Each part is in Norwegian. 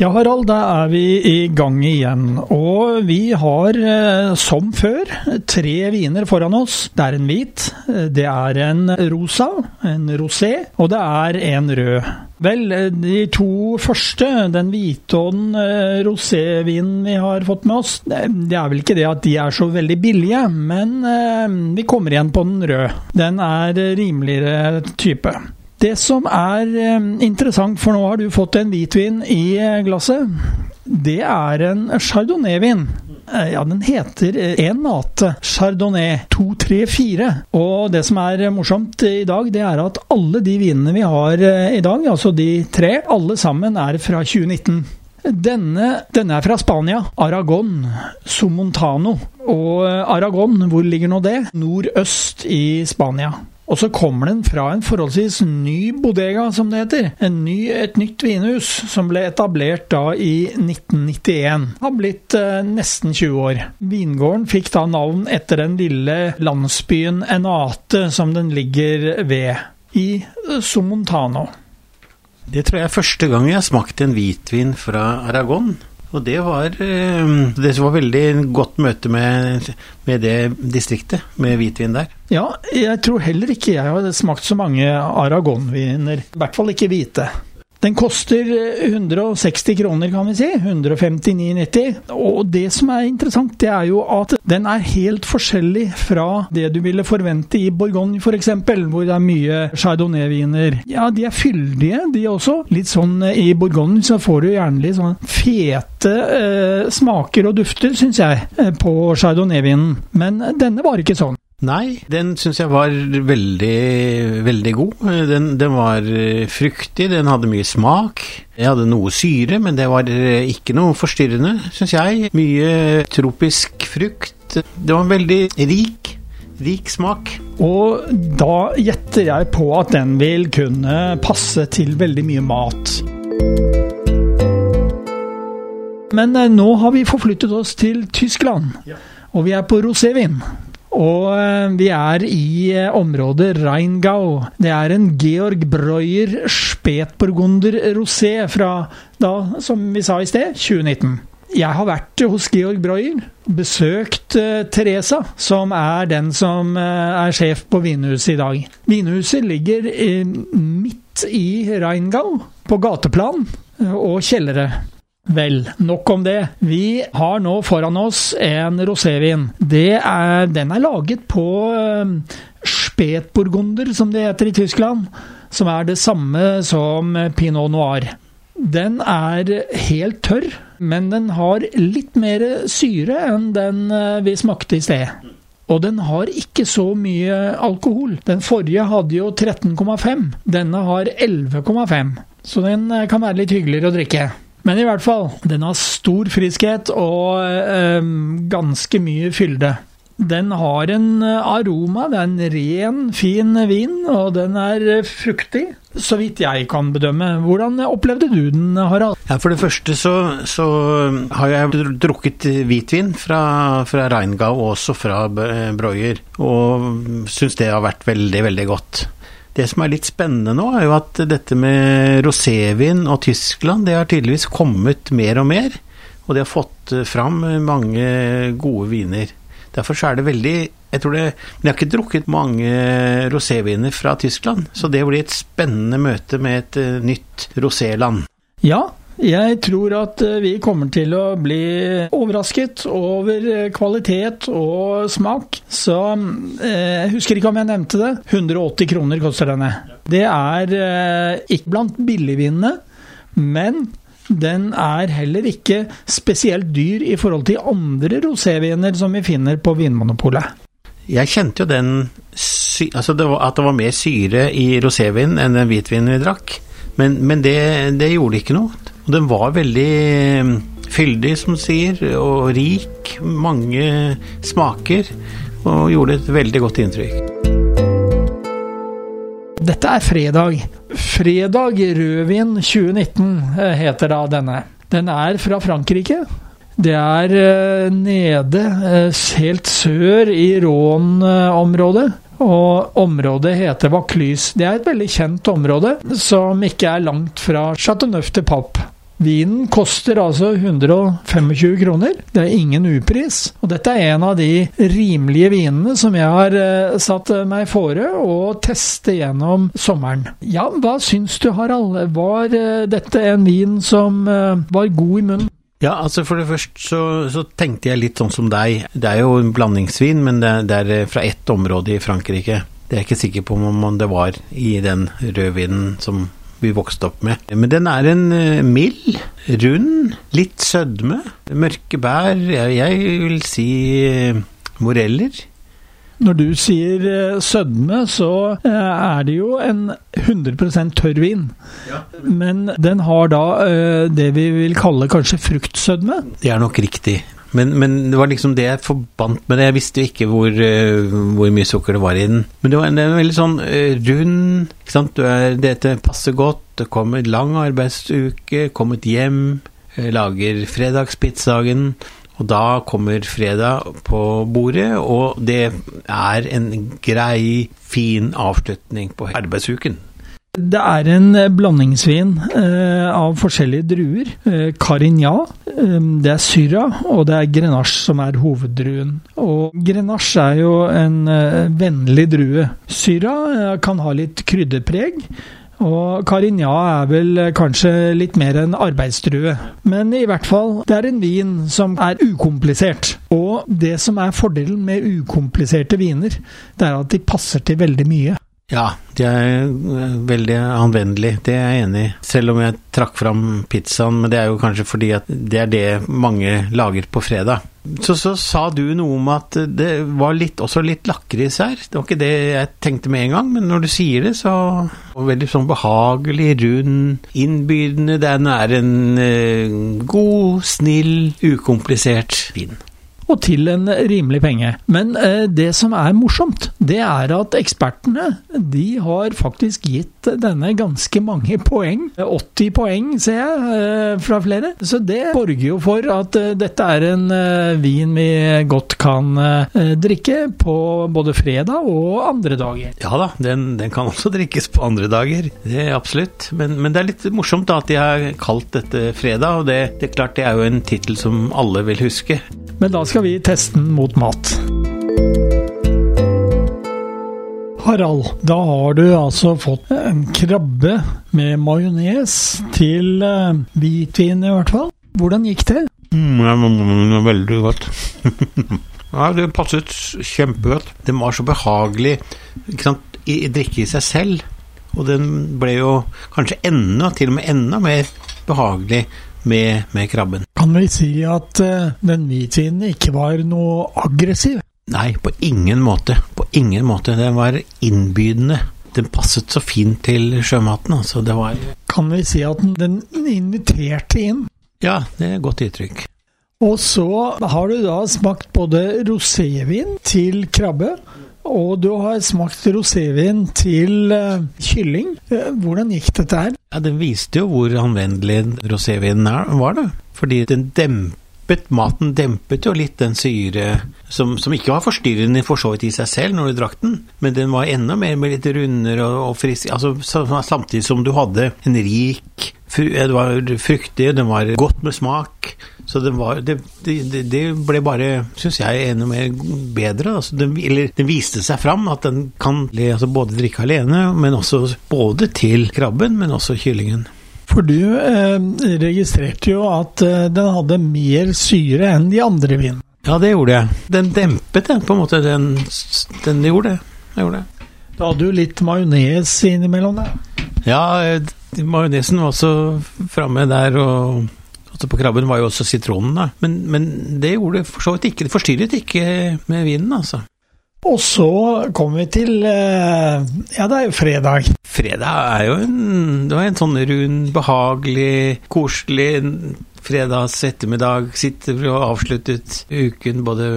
Ja, Harald, da er vi i gang igjen. Og vi har, eh, som før, tre viner foran oss. Det er en hvit, det er en rosa, en rosé, og det er en rød. Vel, de to første, den hvite og den eh, rosévinen vi har fått med oss, det er vel ikke det at de er så veldig billige, men eh, vi kommer igjen på den røde. Den er rimeligere type. Det som er eh, interessant, for nå har du fått en hvitvin i eh, glasset, det er en chardonnay-vin. Eh, ja, den heter Enate Chardonnay 234. Og det som er morsomt i dag, det er at alle de vinene vi har i dag, altså de tre, alle sammen er fra 2019. Denne, denne, er fra Spania. Aragon. Somontano. Og Aragon, hvor ligger nå det? Nordøst i Spania. Og så kommer den fra en forholdsvis ny bodega, som det heter. Ny, et nytt vinhus som ble etablert da i 1991. Har blitt eh, nesten 20 år. Vingården fikk da navn etter den lille landsbyen Enate som den ligger ved, i eh, Somontano. Det tror jeg er første gang jeg har smakt en hvitvin fra Aragon. Og det var, eh, det var veldig godt møte med, med, det distriktet, med hvitvin der. Ja, jeg tror heller ikke jeg har smakt så mange Aragon-viner. I hvert fall ikke hvite. Den koster 160 kroner, kan vi si. 159,90. Og det som er interessant, det er jo at den er helt forskjellig fra det du ville forvente i Bourgogne f.eks., hvor det er mye chardonnay-viner. Ja, de er fyldige, de også. Litt sånn eh, i Bourgogne så får du gjerne litt sånn fete eh, smaker og dufter, syns jeg, eh, på chardonnay-vinen. Men denne var ikke sånn. Nei, den syns jeg var veldig, veldig god. Den, den, var eh, fruktig, den hadde mye smak. Jeg hadde noe syre, men det var eh, ikke noe forstyrrende, syns jeg. Mye tropisk frukt. Det var veldig rik. Rik smak. Og da gjetter jeg på at den vil kunne passe til veldig mye mat. Men eh, nå har vi forflyttet oss til Tyskland, og vi er på rosévin. Og eh, vi er i eh, området Rheingau. Det er en Georg Breuer Spetburgunder rosé fra da, som vi sa i sted, 2019. Jeg har vært hos Georg Breuer, besøkt uh, Teresa, som er den som uh, er sjef på vinhuset i dag. Vinhuset ligger uh, midt i Rheingau, på gateplan og kjellere. Vel, nok om det. Vi har nå foran oss en rosévin. Den er laget på uh, spetburgunder, som det heter i Tyskland. Som er det samme som pinot noir. Den er helt tørr, men den har litt mer syre enn den uh, vi smakte i sted. Og den har ikke så mye alkohol. Den forrige hadde jo 13,5. Denne har 11,5. Så den uh, kan være litt hyggeligere å drikke. Men i hvert fall, den har stor friskhet og øh, ganske mye fylde. Den har en eh, aroma, det er en ren, fin vin, og den er eh, fruktig, så vidt jeg kan bedømme. Hvordan opplevde du den, Harald? Ja, For det første så, så har jeg drukket hvitvin fra, fra Reingau, også fra Breuer, og syns det har vært veldig, veldig godt. Det som er litt spennende nå, er jo at dette med rosévin og Tyskland, det har tydeligvis kommet mer og mer. Og de har fått fram mange gode viner. Derfor så er det veldig jeg tror det, Men jeg har ikke drukket mange roséviner fra Tyskland, så det blir et spennende møte med et eh, nytt roséland. Ja, jeg tror at eh, vi kommer til å bli overrasket over eh, kvalitet og smak. Så eh, jeg husker ikke om jeg nevnte det. 180 kroner koster denne. Det er ikke blant billigvinene, men den er heller ikke spesielt dyr i forhold til andre roséviner som vi finner på Vinmonopolet. Jeg kjente jo den altså det var, at det var mer syre i rosévinen enn den hvitvinen vi drakk. Men, men det, det, gjorde ikke noe. Og den var veldig mm, fyldig, som du sier, og rik. Mange smaker. Og gjorde et veldig godt inntrykk. Dette er fredag. Fredag rødvin 2019 eh, heter da denne. Den er fra Frankrike. Det er eh, nede eh, helt sør i Rån-området. Og området heter Vaucluse. Det er et veldig kjent område, som ikke er langt fra Chateauneuf de Pape. Vinen koster altså 125 kroner. Det er ingen upris. Og dette er en av de rimelige vinene som jeg har eh, satt meg fore å teste gjennom sommeren. Ja, hva syns du, Harald? Var eh, dette en vin som eh, var god i munnen? Ja, altså For det første så, så, tenkte jeg litt sånn som deg. Det er jo en blandingsvin, men det, det er fra ett område i Frankrike. Det er jeg ikke sikker på om det var i den rødvinen som vi vokste opp med. Men den er en mild, rund, litt sødme, mørke bær. Jeg vil si moreller. Når du sier sødme, så er det jo en 100 tørr vin. Ja. Men den har da det vi vil kalle kanskje fruktsødme? Det er nok riktig. Men, men, det var liksom det jeg forbandt med det. Jeg visste jo ikke hvor, uh, hvor, mye sukker det var i den. Men det var en, det var en veldig sånn uh, rund ikke sant? Er, Dette passer godt. Det kommer lang arbeidsuke, kommet hjem, uh, lager fredagspizzaen. Og da kommer fredag på bordet, og det er en grei, fin avslutning på arbeidsuken. Det er en eh, blandingsvin eh, av forskjellige druer. Eh, Carignan, eh, det er Syra, og det er Grenache som er hoveddruen. Og Grenache er jo en eh, vennlig drue. Syra eh, kan ha litt krydderpreg. Og Carignan er vel kanskje litt mer en arbeidsdrue. Men i hvert fall, det er en vin som er ukomplisert. Og det som er fordelen med ukompliserte viner, det er at de passer til veldig mye. Ja, de er veldig anvendelige, det er jeg enig i. Selv om jeg trakk fram pizzaen, men det er jo kanskje fordi at det er det mange lager på fredag. Så, så sa du noe om at det var litt, også litt lakris her. Det var ikke det jeg tenkte med en gang, men når du sier det, så Veldig sånn behagelig, rund, innbydende. Den er en eh, god, snill, ukomplisert vin og til en rimelig penge. Men eh, det som er morsomt, det er at ekspertene de har faktisk gitt denne ganske mange poeng. 80 poeng, ser jeg, eh, fra flere. Så det borger jo for at eh, dette er en eh, vin vi godt kan eh, drikke på både fredag og andre dager. Ja da, den, den kan også drikkes på andre dager. Det er absolutt. Men, men, det er litt morsomt da at de har kalt dette fredag, og det, det er klart det er jo en tittel som alle vil huske. Men da skal vi teste den mot mat. Harald, da har du altså fått en krabbe med majones til uh, hvitvin, i hvert fall. Hvordan gikk det? Mm, veldig godt. ja, det passet kjempegodt. Den var så behagelig i, i drikke i seg selv. Og den ble jo kanskje enda, til og med enda mer behagelig med, med krabben. Kan vi si at uh, den hvitvinen ikke var noe aggressiv? Nei, på ingen måte. På ingen måte. Den var innbydende. Den passet så fint til sjømaten, altså. Det var Kan vi si at den inviterte inn? Ja, det er et godt uttrykk. Og så har du da smakt både rosévin til krabbe og du har smakt rosévin til uh, kylling. Uh, hvordan gikk dette her? Ja, Den viste jo hvor anvendelig rosévinen var, da. Fordi den dempet maten dempet jo litt den syre som, som ikke var forstyrrende for så vidt i seg selv når du drakk den, men den var enda mer med litt rundere og, og frisk altså, Samtidig som du hadde en rik Den var fruktig, den var godt med smak. Så det, var, det, det, det ble bare, syns jeg, enda mer bedre. Altså den, eller den viste seg fram at den kan altså både drikke alene, men også både til krabben, men også kyllingen. For du eh, registrerte jo at eh, den hadde mer syre enn de andre vinene. Ja, det gjorde jeg. Den dempet den, på en måte. Den, den gjorde det. Jeg gjorde det. Da hadde du litt majones innimellom der? Ja, eh, majonesen var også framme der. og Altså på krabben var jo også sitronen, da. Men, men det gjorde for så vidt ikke. Det forstyrret ikke med vinen, altså. Og så kommer vi til eh, Ja, det er jo fredag. Fredag er jo en Det var en sånn rund, behagelig, koselig fredags ettermiddag, sitter og avsluttet uken både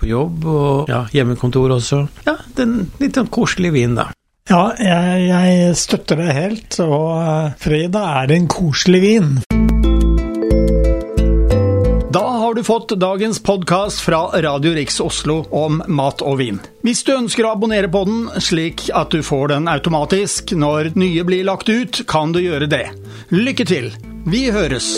på jobb og ja, hjemmekontor også. Ja, den litt sånn koselig vin, da. Ja, jeg, jeg støtter det helt, og eh, fredag er en koselig vin. Du fått dagens podkast fra Radio Riks Oslo om mat og vin. Hvis du ønsker å abonnere på den, slik at du får den automatisk når nye blir lagt ut, kan du gjøre det. Lykke til! Vi høres!